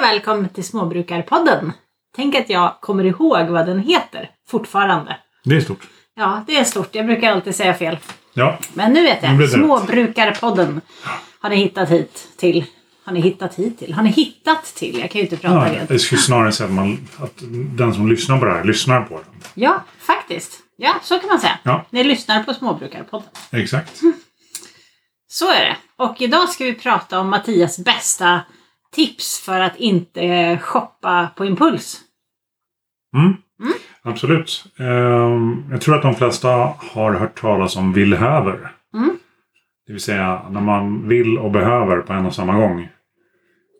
och välkommen till Småbrukarpodden. Tänk att jag kommer ihåg vad den heter fortfarande. Det är stort. Ja, det är stort. Jag brukar alltid säga fel. Ja, Men nu vet jag. Småbrukarpodden har ni hittat hit till. Har ni hittat hit till? Har ni hittat till? Jag kan ju inte prata ja rent. jag skulle snarare säga att, man, att den som lyssnar på det här lyssnar på den. Ja, faktiskt. Ja, så kan man säga. Ja. Ni lyssnar på Småbrukarpodden. Exakt. Så är det. Och idag ska vi prata om Mattias bästa tips för att inte shoppa på impuls. Mm. Absolut. Ehm, jag tror att de flesta har hört talas om villhöver. Mm. Det vill säga när man vill och behöver på en och samma gång.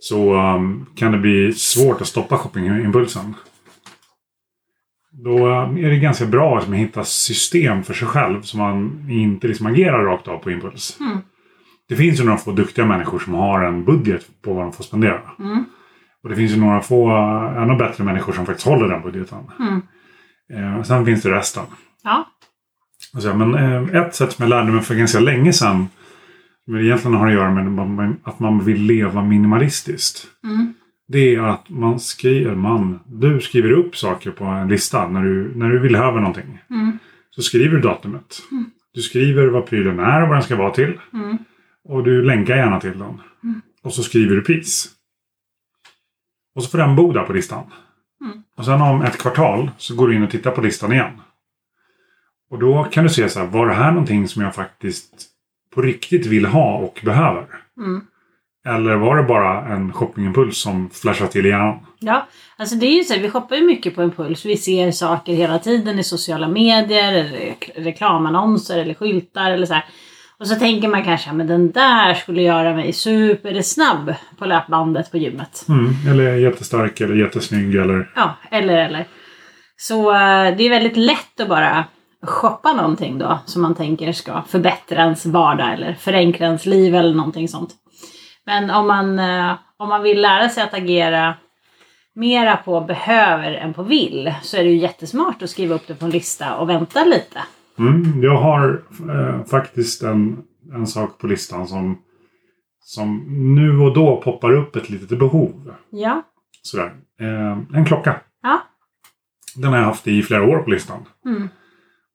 Så ehm, kan det bli svårt att stoppa shoppingimpulsen. Då ehm, är det ganska bra att man hittar system för sig själv så man inte liksom agerar rakt av på impuls. Mm. Det finns ju några få duktiga människor som har en budget på vad de får spendera. Mm. Och det finns ju några få ännu bättre människor som faktiskt håller den budgeten. Mm. Eh, sen finns det resten. Ja. Alltså, men eh, ett sätt som jag lärde mig för ganska länge sedan. Som egentligen har att göra med att man vill leva minimalistiskt. Mm. Det är att man skriver, man, du skriver upp saker på en lista när du, när du vill ha någonting. Mm. Så skriver du datumet. Du skriver vad prylen är och vad den ska vara till. Mm. Och du länkar gärna till den. Och så skriver du pris. Och så får den bo där på listan. Mm. Och sen om ett kvartal så går du in och tittar på listan igen. Och då kan du se så här, var det här någonting som jag faktiskt på riktigt vill ha och behöver? Mm. Eller var det bara en shoppingimpuls som flashar till i hjärnan? Ja, alltså det är ju så här, vi shoppar ju mycket på impuls. Vi ser saker hela tiden i sociala medier, eller reklamannonser eller skyltar eller så här. Och så tänker man kanske, men den där skulle göra mig supersnabb på löpbandet på gymmet. Mm. Eller jättestark eller jättesnygg eller... Ja, eller eller. Så eh, det är väldigt lätt att bara shoppa någonting då som man tänker ska förbättra ens vardag eller förenkla ens liv eller någonting sånt. Men om man, eh, om man vill lära sig att agera mera på behöver än på vill så är det ju jättesmart att skriva upp det på en lista och vänta lite. Mm. Jag har eh, faktiskt en, en sak på listan som, som nu och då poppar upp ett litet behov. Ja. Sådär. Eh, en klocka. Ja. Den har jag haft i flera år på listan. Mm.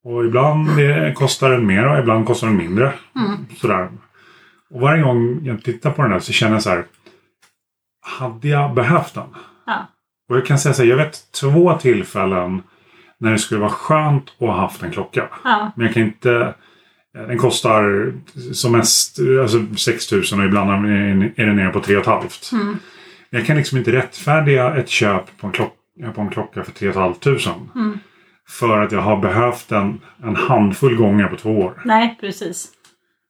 Och ibland kostar den mer och ibland kostar den mindre. Mm. Sådär. Och varje gång jag tittar på den där så känner jag så här. Hade jag behövt den? Ja. Och jag kan säga så här, jag vet två tillfällen när det skulle vara skönt att ha haft en klocka. Ja. Men jag kan inte... Den kostar som mest alltså 6 000 och ibland är den nere på 3 500. Mm. Jag kan liksom inte rättfärdiga ett köp på en, klock, på en klocka för 3 500. Mm. För att jag har behövt den en handfull gånger på två år. Nej, precis.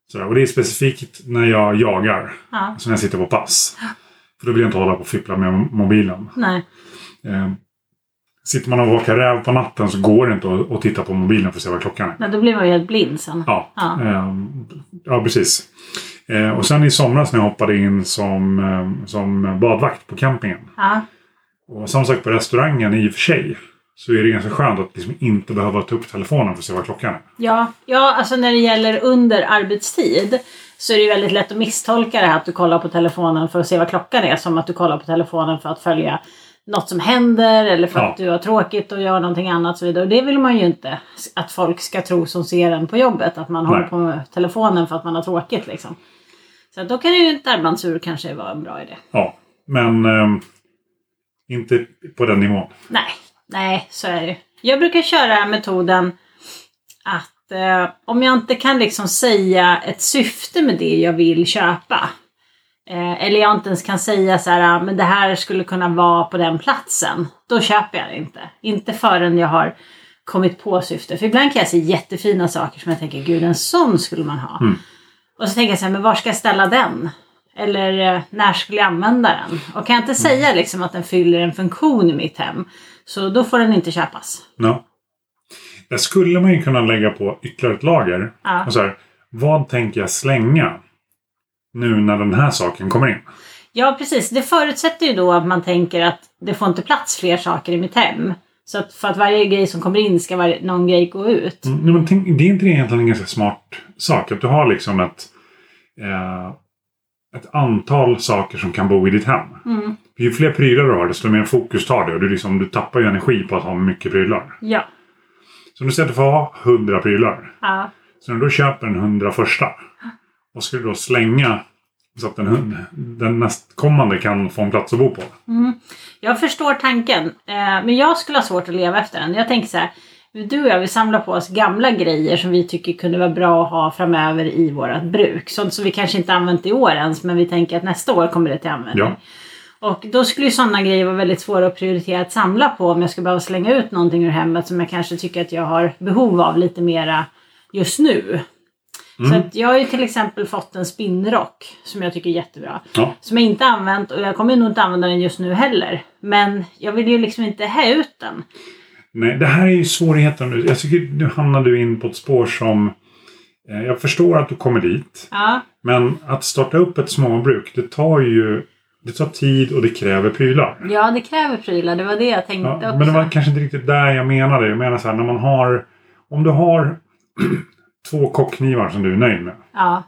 Sådär. Och det är specifikt när jag jagar. Ja. Alltså när jag sitter på pass. För då vill jag inte hålla på och fippla med mobilen. Nej. Sitter man och vakar räv på natten så går det inte att, titta på mobilen för att se vad klockan är. Nej, då blir man ju helt blind sen. Ja, Ja. eh, ja precis. Eh, och sen i somras när jag hoppade in som, eh, som badvakt på campingen. Ja. Och samma sak på restaurangen i och för sig. Så är det ganska skönt att liksom inte behöva ta upp telefonen för att se vad klockan är. Ja, ja, alltså när det gäller under arbetstid så är det ju väldigt lätt att misstolka det här att du kollar på telefonen för att se vad klockan är som att du kollar på telefonen för att följa något som händer eller för Ja. att du har tråkigt och gör någonting annat så vidare. Och det vill man ju inte att folk ska tro som ser en på jobbet att man håller Nej. på med telefonen för att man har tråkigt liksom. Så då kan ju ett armbandsur kanske vara en bra idé. Ja, men eh, inte på den nivån. Nej, nej, så är det. Jag brukar köra metoden att eh, om jag inte kan liksom säga ett syfte med det jag vill köpa. Eh, eller jag inte ens kan säga så här, "Ah, men det här skulle kunna vara på den platsen. Då köper jag det inte. Inte förrän jag har kommit på syfte. För ibland kan jag se jättefina saker som jag tänker, gud en sån skulle man ha. Mm. Och så tänker jag så här, men var ska jag ställa den? Eller eh, när skulle jag använda den? Och kan jag inte säga liksom att den fyller en funktion i mitt hem. Så då får den inte köpas. Ja. Där skulle man ju kunna lägga på ytterligare ett lager. Ja. Och så här, vad tänker jag slänga nu när den här saken kommer in? Ja, precis. Det förutsätter ju då att man tänker att det får inte plats fler saker i mitt hem. Så att för att varje grej som kommer in ska varje, någon grej gå ut. Mm, men tänk, det är inte det egentligen en ganska smart sak? Att du har liksom ett, eh, ett antal saker som kan bo i ditt hem. Mm. Ju fler prylar du har desto mer fokus tar du. Och du, liksom, du tappar ju energi på att ha mycket prylar. Ja. Så om du säger att du får ha 100 prylar. ja. Så när du då köper den 100 första. Och ska du då slänga så att den, den nästkommande kan få en plats att bo på. Mm. Jag förstår tanken. Eh, men jag skulle ha svårt att leva efter den. Jag tänker så här. Du och jag vi samlar på oss gamla grejer som vi tycker kunde vara bra att ha framöver i vårt bruk. Sånt som vi kanske inte använt i år ens men vi tänker att nästa år kommer det till användning. Ja. Och då skulle ju sådana grejer vara väldigt svåra att prioritera att samla på om jag skulle behöva slänga ut någonting ur hemmet som jag kanske tycker att jag har behov av lite mera just nu. Mm. Så att jag har ju till exempel fått en spinnrock som jag tycker är jättebra. Ja. Som jag inte använt och jag kommer nog inte använda den just nu heller. Men jag vill ju liksom inte ha ut den. Nej, det här är ju svårigheten. nu. Jag tycker nu hamnar du in på ett spår som... Eh, jag förstår att du kommer dit. Ja, Men att starta upp ett småbruk, det tar ju... Det tar tid och det kräver prylar. ja det kräver prylar. Det var det jag tänkte Ja, också. men det var kanske inte riktigt där jag menade. Jag menar så här, när man har... Om du har två kockknivar som du är nöjd med. Ja.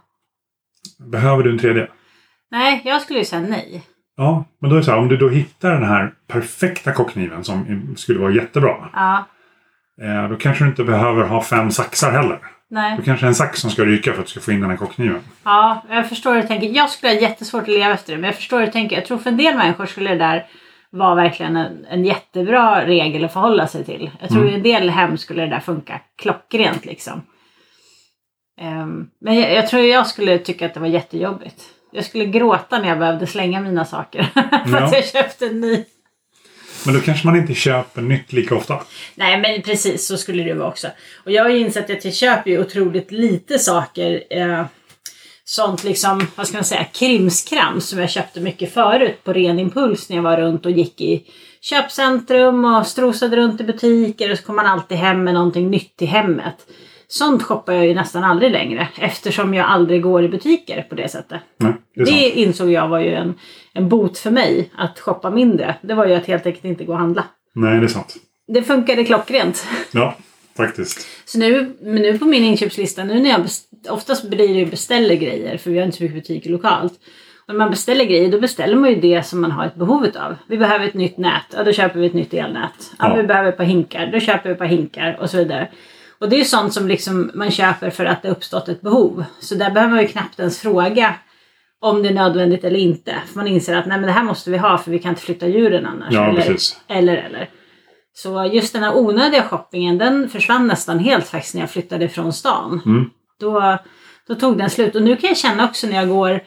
Behöver du en tredje? Nej, jag skulle ju säga nej. Ja, men då är det så här, om du då hittar den här perfekta kockkniven som skulle vara jättebra. Ja, Eh, då kanske du inte behöver ha fem saxar heller. nej. Då kanske en sax som ska ryka för att du ska få in den här kockkniven. Ja, jag förstår hur du tänker. Jag skulle ha jättesvårt att leva efter det. Men jag förstår hur du tänker. Jag tror för en del människor skulle det där vara verkligen en, en jättebra regel att förhålla sig till. Jag tror Mm. i en del hem skulle det där funka klockrent liksom. Ehm, men jag, jag tror jag skulle tycka att det var jättejobbigt. Jag skulle gråta när jag behövde slänga mina saker. för att Ja. jag köpte en ny. Men då kanske man inte köper nytt lika ofta. Nej men precis så skulle det vara också. Och jag har ju insett att jag köper ju otroligt lite saker. Eh, sånt liksom, vad ska man säga, krimskrams som jag köpte mycket förut på ren impuls när jag var runt och gick i köpcentrum och strosade runt i butiker och så kom man alltid hem med någonting nytt till hemmet. Sånt shoppar jag ju nästan aldrig längre eftersom jag aldrig går i butiker på det sättet. Nej, det Det insåg jag var ju en, en bot för mig att shoppa mindre. Det var ju att helt enkelt inte gå och handla. Nej, det är sant. Det funkade klockrent. Ja, faktiskt. Så nu, nu på min inköpslista, nu när jag oftast blir det ju beställer grejer för vi har inte så mycket butiker lokalt. Och när man beställer grejer då beställer man ju det som man har ett behov av. Vi behöver ett nytt nät, ja då köper vi ett nytt elnät. Ja, Ja. Vi behöver ett par hinkar, då köper vi ett par hinkar och så vidare. Och det är ju sånt som liksom man köper för att det uppstått ett behov. Så där behöver man ju knappt ens fråga om det är nödvändigt eller inte. För man inser att nej men det här måste vi ha för vi kan inte flytta djuren annars. Ja, eller, precis. eller eller. Så just den här onödiga shoppingen den försvann nästan helt faktiskt när jag flyttade från stan. Mm. Då, då tog den slut. Och nu kan jag känna också när jag går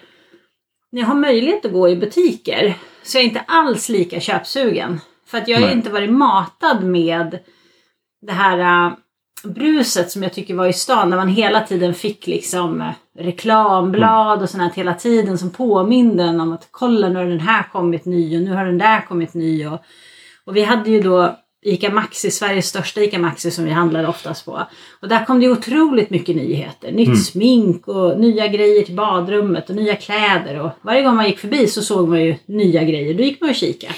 när jag har möjlighet att gå i butiker så är jag inte alls lika köpsugen. För att jag har ju inte varit matad med det här äh, bruset som jag tycker var i stan. När man hela tiden fick liksom äh, reklamblad och sånt här hela tiden som påminde en om att kolla nu har den här kommit ny och nu har den där kommit ny. Och, och vi hade ju då ICA Maxi, Sveriges största ICA Maxi som vi handlade oftast på. Och där kom det otroligt mycket nyheter. Nytt Mm. smink och nya grejer till badrummet och nya kläder. Och varje gång man gick förbi så såg man ju nya grejer. Då gick man och kika.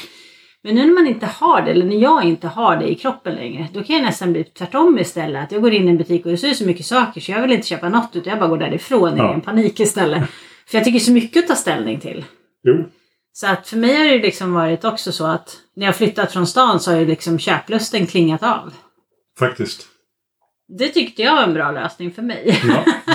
Men nu när man inte har det, eller när jag inte har det i kroppen längre, då kan jag nästan bli tvärtom istället. Att jag går in i en butik och det ser så mycket saker så jag vill inte köpa något utan jag bara går därifrån i Ja. en panik istället. För jag tycker så mycket att ta ställning till. Jo. Så att för mig har det liksom varit också så att när jag flyttat från stan så har ju liksom köplusten klingat av. Faktiskt. Det tyckte jag var en bra lösning för mig. Ja.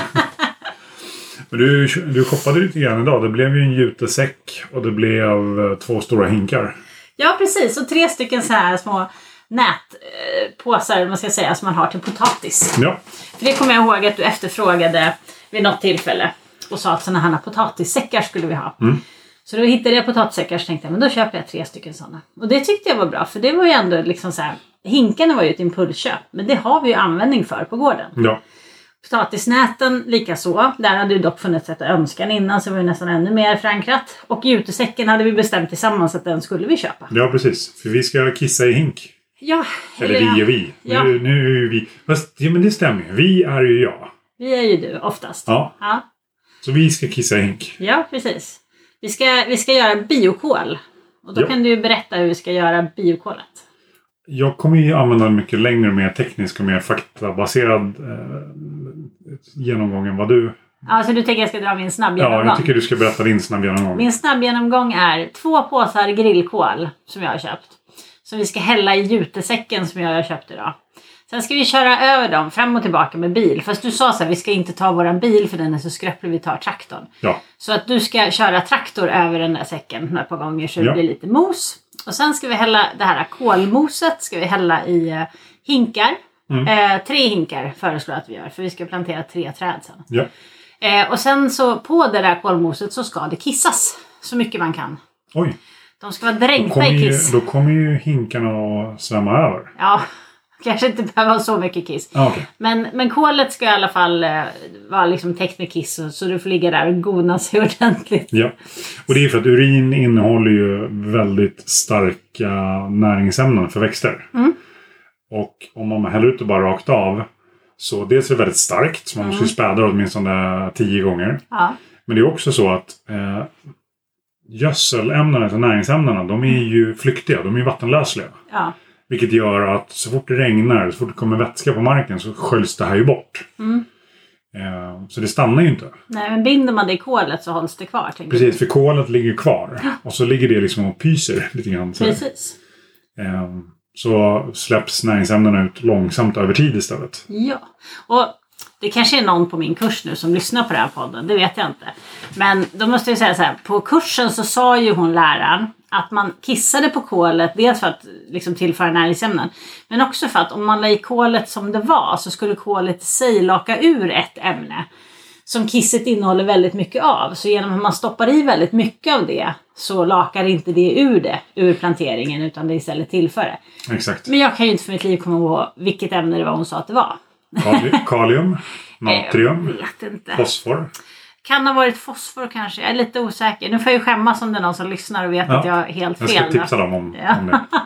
Men du, du shoppade lite grann idag. Det blev ju en jutesäck och det blev eh, två stora hinkar. Ja precis, och tre stycken så här små nätpåsar, man ska säga, som man har till potatis. Ja, För det kommer jag ihåg att du efterfrågade vid något tillfälle och sa att sådana här potatissäckar skulle vi ha. Mm. Så då hittade jag potatissäckar så tänkte jag men då köper jag tre stycken sådana. Och det tyckte jag var bra för det var ju ändå liksom så här. Hinkarna var ju ett impulsköp men det har vi ju användning för på gården. ja. Potatisnäten likaså. Där hade ju dock funnits ett önskan innan så det var ju nästan ännu mer förankrat. Och jutesäcken hade vi bestämt tillsammans att den skulle vi köpa. ja precis. För vi ska kissa i hink. Ja, Eller vi och vi. Ja. Nu, nu är vi. Fast ja, men det stämmer ju. Vi är ju jag. vi är ju du oftast. Ja. ja. Så vi ska kissa i hink. Ja, precis. Vi ska, vi ska göra biokol. Och då Ja. kan du ju berätta hur vi ska göra biokolet. Jag kommer ju använda en mycket längre, mer teknisk och mer faktabaserad eh, genomgång än vad du Alltså du tänker jag ska dra min Ja, snabbgenomgång? jag tycker du ska berätta din snabbgenomgång. Min snabbgenomgång är två påsar grillkol som jag har köpt. Som vi ska hälla i jutesäcken som jag har köpt idag. Sen ska vi köra över dem fram och tillbaka med bil. Fast du sa så här, vi ska inte ta våran bil för den är så skröplig, vi tar traktorn. Ja, Så att du ska köra traktor över den där säcken ett par gånger så det Ja. blir lite mos. Och sen ska vi hälla det här kolmoset ska vi hälla i eh, hinkar. Mm. Eh, tre hinkar föreslår jag att vi gör för vi ska plantera tre träd sen. ja. Eh, och sen så på det där kolmoset så ska det kissas så mycket man kan. Oj, De ska vara dränkta i kiss. då kommer ju hinkarna att svämma över. Ja, kanske inte behöver ha så mycket kiss. Okej. Men, men kolet ska i alla fall eh, vara liksom täckt med kiss så, så du får ligga där och gona sig ordentligt. Ja. Och det är för att urin innehåller ju väldigt starka näringsämnen för växter. Mm. Och om man häller ut det bara rakt av så dels är det väldigt starkt, så man måste ju späda det åtminstone tio gånger. Ja, Men det är också så att eh, gödselämnena, alltså näringsämnena, de är ju flyktiga, de är ju vattenlösliga. ja. Vilket gör att så fort det regnar, så fort det kommer vätska på marken så sköljs det här ju bort. Mm. Eh, så det stannar ju inte. Nej, men binder man det i kolet så hålls det kvar. Precis, för kolet ligger kvar. Och så ligger det liksom och pyser lite grann. Så, Precis. eh, så släpps näringsämnena ut långsamt över tid istället. Ja. Och det kanske är någon på min kurs nu som lyssnar på den här podden. Det vet jag inte. Men då måste jag säga så här. På kursen så sa ju hon läraren att man kissade på kolet. Dels för att liksom tillföra näringsämnen. Men också för att om man la i kolet som det var så skulle kolet i sig laka ur ett ämne. Som kisset innehåller väldigt mycket av. Så genom att man stoppar i väldigt mycket av det så lakar inte det ur det, ur planteringen, utan det istället tillför det. Exakt. Men jag kan ju inte för mitt liv komma ihåg vilket ämne det var hon sa att det var. Kali- Kalium, natrium, vet inte. fosfor. Kan ha varit fosfor kanske. Jag är lite osäker. Nu får jag ju skämmas om det är någon som lyssnar och vet Ja. att jag har helt Jag fel. ska då. tipsa dem om, Ja. om det.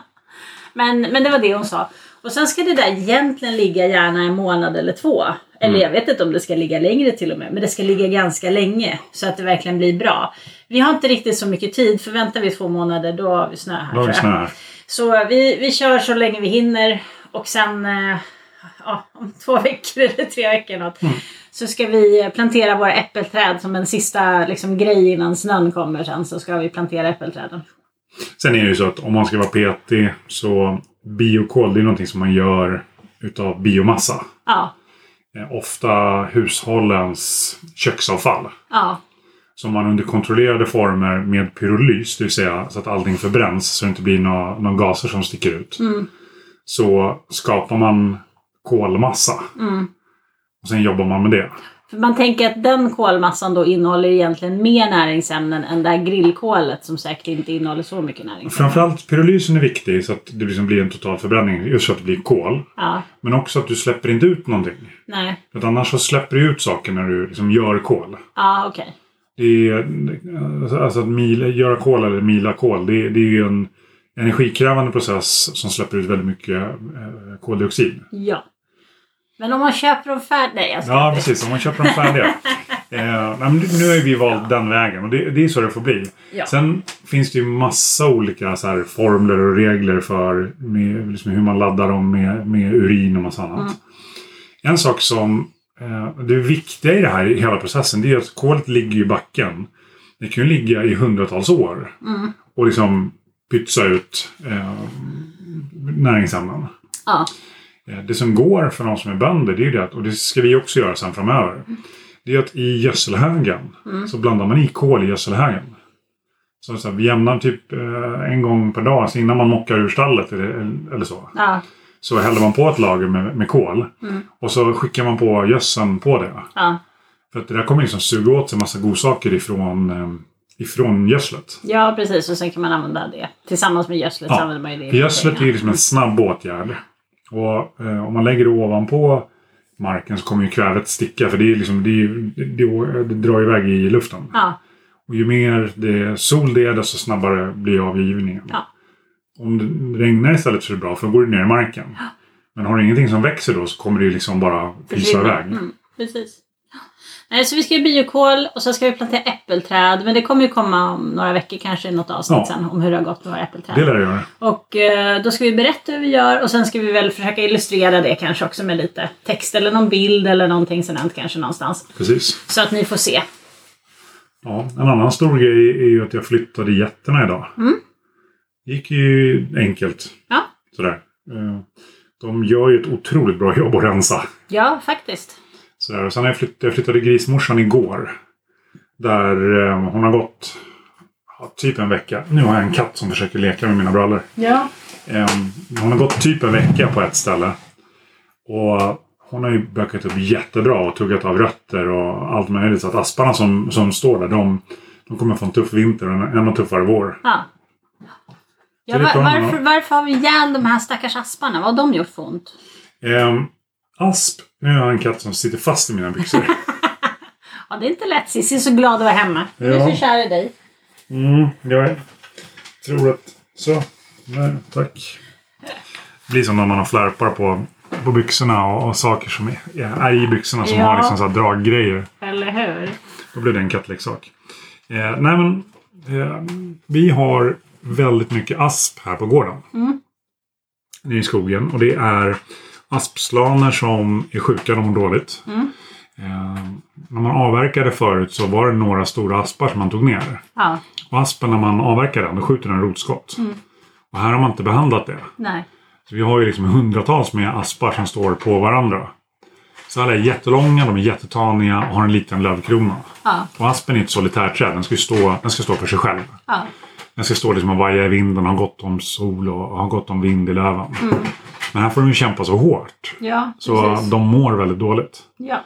Men, men det var det hon sa. Och sen ska det där egentligen ligga gärna en månad eller två. Eller Mm. jag vet inte om det ska ligga längre till och med. Men det ska ligga ganska länge. Så att det verkligen blir bra. Vi har inte riktigt så mycket tid. För väntar vi två månader då har vi snö här. Då har vi jag. snö här. Så vi, vi kör så länge vi hinner. Och sen eh, ja, om två veckor eller tre veckor något. Mm. Så ska vi plantera våra äppelträd som en sista liksom, grej innan snön kommer sen. Så ska vi plantera äppelträden. Sen är det ju så att om man ska vara petig så biokol det är någonting som man gör utav biomassa. Ja, Eh, Ofta hushållens köksavfall. ja, Som man under kontrollerade former med pyrolys, det vill säga så att allting förbränns så det inte blir några, några gaser som sticker ut. mm, Så skapar man kolmassa. mm. Och sen jobbar man med det. För man tänker att den kolmassan då innehåller egentligen mer näringsämnen än det här grillkolet som säkert inte innehåller så mycket näringsämnen. Framförallt pyrolysen är viktig så att det liksom blir en total förbränning. Just så att det blir kol. Ja, Men också att du släpper inte ut någonting. nej. För att annars så släpper du ut saker när du liksom gör kol. Ja, okej. Det är, alltså att mila, göra kol eller mila kol, det, det är ju en energikrävande process som släpper ut väldigt mycket eh, koldioxid. Ja. Men om man köper dem färdiga... Nej, jag ska Ja, precis. Om man köper dem färdiga. eh, men nu har vi valt den vägen och det, det är så det får bli. Ja. Sen finns det ju massa olika så här, formler och regler för med, liksom, hur man laddar dem med, med urin och massa annat. Mm. En sak som eh, det viktiga i det här, i hela processen, det är att kolet ligger i backen. Det kan ju ligga i hundratals år Mm. och liksom pytsa ut eh, näringsämnen. Ja. Eh, Det som går för de som är bönder, det är det att, och det ska vi också göra sen framöver. Det är att i gödselhögen Mm. så blandar man i kol i gödselhögen. Så, så här, vi jämnar typ eh, en gång per dag, så innan man mockar ur stallet eller, så. Ja. Så häller man på ett lager med, med kol. Mm. Och så skickar man på gödseln på det. Ja. För att det där kommer liksom suga åt sig massa godsaker ifrån, eh, ifrån gödslet. ja, precis. Och sen kan man använda det. Tillsammans med gödslet så Ja. använder man ju det. gödslet är ju liksom en snabb åtgärd. Och eh, om man lägger det ovanpå marken så kommer ju kvävet sticka. För det, är liksom, det, är det, det drar iväg i luften. Ja. Och ju mer det, sol det är desto snabbare blir avgivningen. Ja. Om det regnar istället så är det bra för då går det ner i marken. Men har du ingenting som växer då så kommer det liksom bara pysa Försvinna. iväg. Mm. Precis. Nej, så vi ska ju biokål och så ska vi plantera äppelträd. Men det kommer ju komma om några veckor kanske i något avsnitt Ja. sen om hur det har gått med våra äppelträd. Det lär det göra. Och eh, då ska vi berätta hur vi gör och sen ska vi väl försöka illustrera det kanske också med lite text eller någon bild eller någonting sådant kanske någonstans. Precis. Så att ni får se. Ja, en annan stor grej är ju att jag flyttade getterna idag. Mm. gick ju enkelt. Ja, Sådär. Eh, De gör ju ett otroligt bra jobb att rensa. ja faktiskt. Sådär. Och sen jag, flytt, jag flyttade grismorsan igår. Där eh, hon har gått ja, typ en vecka. Nu har jag en katt som försöker leka med mina brallor. Ja. Eh, hon har gått typ en vecka på ett ställe. Och hon har ju bökat upp jättebra och tuggat av rötter och allt möjligt. Så att asparna som, som står där, de, de kommer få en tuff vinter och en ännu tuffare vår. ja. Ja, Så var, varför, varför har vi ihjäl de här stackars asparna? Vad har de gjort för ont? Ehm, asp, nu har jag en katt som sitter fast i mina byxor. Ja, det är inte lätt. Cissi är så glad att vara hemma. Du är Ja. så kär i dig. Mm, jag tror att... Så. Nej, tack. Det blir som när man har flärpar på, på byxorna och, och saker som är, är i byxorna som Ja. har liksom så här draggrejer. Eller hur? Då blir det en kattleksak. Eh, nej men, eh, vi har väldigt mycket asp här på gården. Mm. Det är i skogen och det är aspslaner som är sjuka, de mår dåligt. Mm. Eh, när man avverkade förut så var det några stora aspar som man tog ner. Ja, Och aspen när man avverkar den, då skjuter den rotskott. Mm. Och här har man inte behandlat det. nej. Så vi har ju liksom hundratals med aspar som står på varandra. Så alla är jättelånga, de är jättetaniga och har en liten lövkrona. Ja, Och aspen är ett solitärträd, den ska, stå, den ska stå för sig själv. ja. Den ska stå liksom och vaja i vinden, ha gott om sol och ha gott om vind i löven. Mm. Men här får de ju kämpa så hårt. Ja, Så precis. de mår väldigt dåligt. Ja.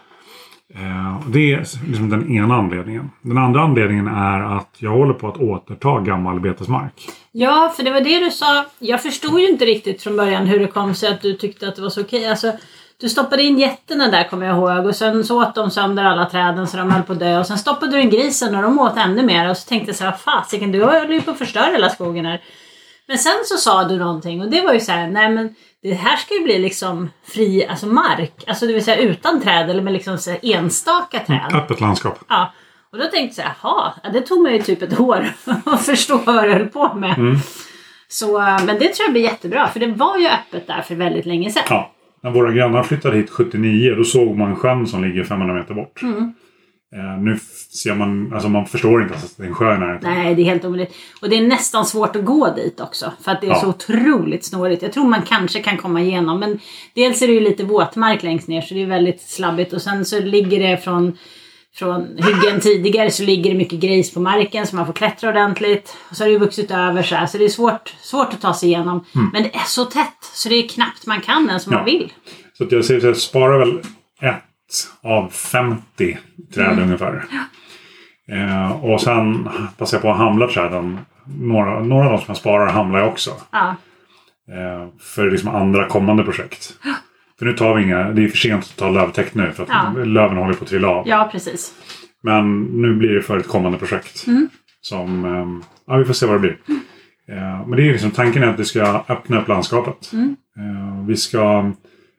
Eh, det är liksom den ena anledningen. Den andra anledningen är att jag håller på att återta gammal betesmark. Ja, för det var det du sa. Jag förstod ju inte riktigt från början hur det kom sig att du tyckte att det var så okej. Alltså, du stoppade in getterna där kommer jag ihåg och sen så åt de sönder alla träden så de höll på att dö. Och sen stoppade du in grisen och de åt ännu mer. Och så tänkte jag så här, fasiken du håller ju på att förstöra hela skogen här. Men sen så sa du någonting och det var ju så här, nej men det här ska ju bli liksom fri, alltså mark. Alltså det vill säga utan träd eller med liksom så enstaka träd. Öppet landskap. Ja. Och då tänkte jag så här, jaha, ja, det tog mig ju typ ett år att förstå vad du höll på med. Mm. Så, eh, men det tror jag blir jättebra, för det var ju öppet där för väldigt länge sedan. Ja. När våra grannar flyttade hit 79 då såg man sjön som ligger 500 meter bort. Mm. Eh, nu ser man, alltså man förstår inte ens att det är en sjö närheten. Nej, det är helt omöjligt. Och det är nästan svårt att gå dit också. För att det är Ja. så otroligt snårigt. Jag tror man kanske kan komma igenom. Men dels är det ju lite våtmark längst ner så det är väldigt slabbigt. Och sen så ligger det från, från hyggen tidigare så ligger det mycket grejs på marken så man får klättra ordentligt. Och så har det ju vuxit över så här. Så det är svårt, svårt att ta sig igenom. Men det är så tätt så det är knappt man kan ens om Ja. man vill. Så att jag säger så här, sparar väl ett av 50 träd Mm. ungefär. Eh, och sen passar jag på att hamla träden. Några, några av de som jag sparar hamlar jag också. Ja, Eh, för liksom andra kommande projekt. För nu tar vi inga, det är för sent att ta lövtäkt nu för att Ja. löven håller på att trilla av. ja precis. Men nu blir det för ett kommande projekt. Mm. Som, ehm, ja vi får se vad det blir. Eh, men det är liksom, tanken är att vi ska öppna upp landskapet. Mm. Eh, vi ska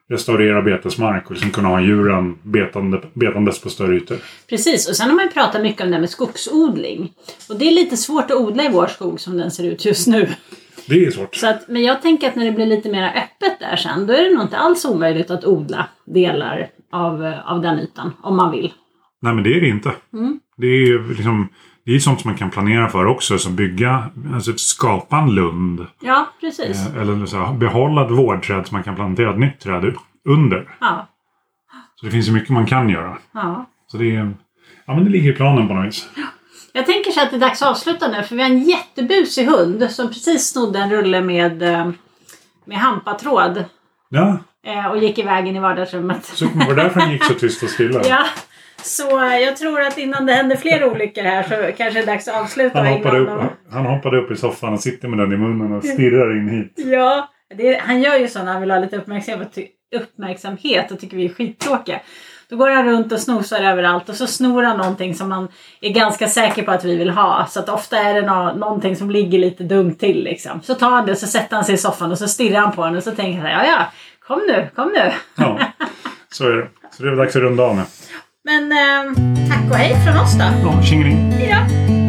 restaurera betesmark och liksom kunna ha djuren betande, betandes på större ytor. Precis, och sen har man ju pratat mycket om det här med skogsodling. Och det är lite svårt att odla i vår skog som den ser ut just nu. Det är svårt. Så att, men jag tänker att när det blir lite mer öppet där sen, då är det nog inte alls omöjligt att odla delar av, av den ytan, om man vill. Nej men det är det inte. Mm. Det är ju liksom det är sånt som man kan planera för också. Som bygga, alltså skapa en lund. Ja, precis. Eh, eller så här, behålla ett vårdträd som man kan plantera ett nytt träd under. Ja, Så det finns ju mycket man kan göra. ja. Så det, är, ja, men det ligger i planen på något vis. Jag tänker så att det är dags att avsluta nu, för vi har en jättebusig hund som precis snodde en rulle med, eh, med hampatråd Ja, eh, och gick iväg in i vardagsrummet. så var det därför den gick så tyst och stilla. Ja, så eh, jag tror att innan det händer fler olyckor här så kanske det är dags att avsluta. Han hoppade, upp, de- han hoppade upp i soffan och sitter med den i munnen och stirrar in hit. Ja, det, han gör ju så när han vill ha lite uppmärksamhet, uppmärksamhet och tycker vi är skittråkiga. Då går han runt och snosar överallt och så snor han någonting som man är ganska säker på att vi vill ha. Så att ofta är det nå- någonting som ligger lite dumt till liksom. Så tar han det, så sätter han sig i soffan och så stirrar han på den och så tänker han ja ja, kom nu, kom nu. Ja, så är det. Så det är dags att runda av nu. Men eh, tack och hej från oss då. Ja, tjingeling. Hej då!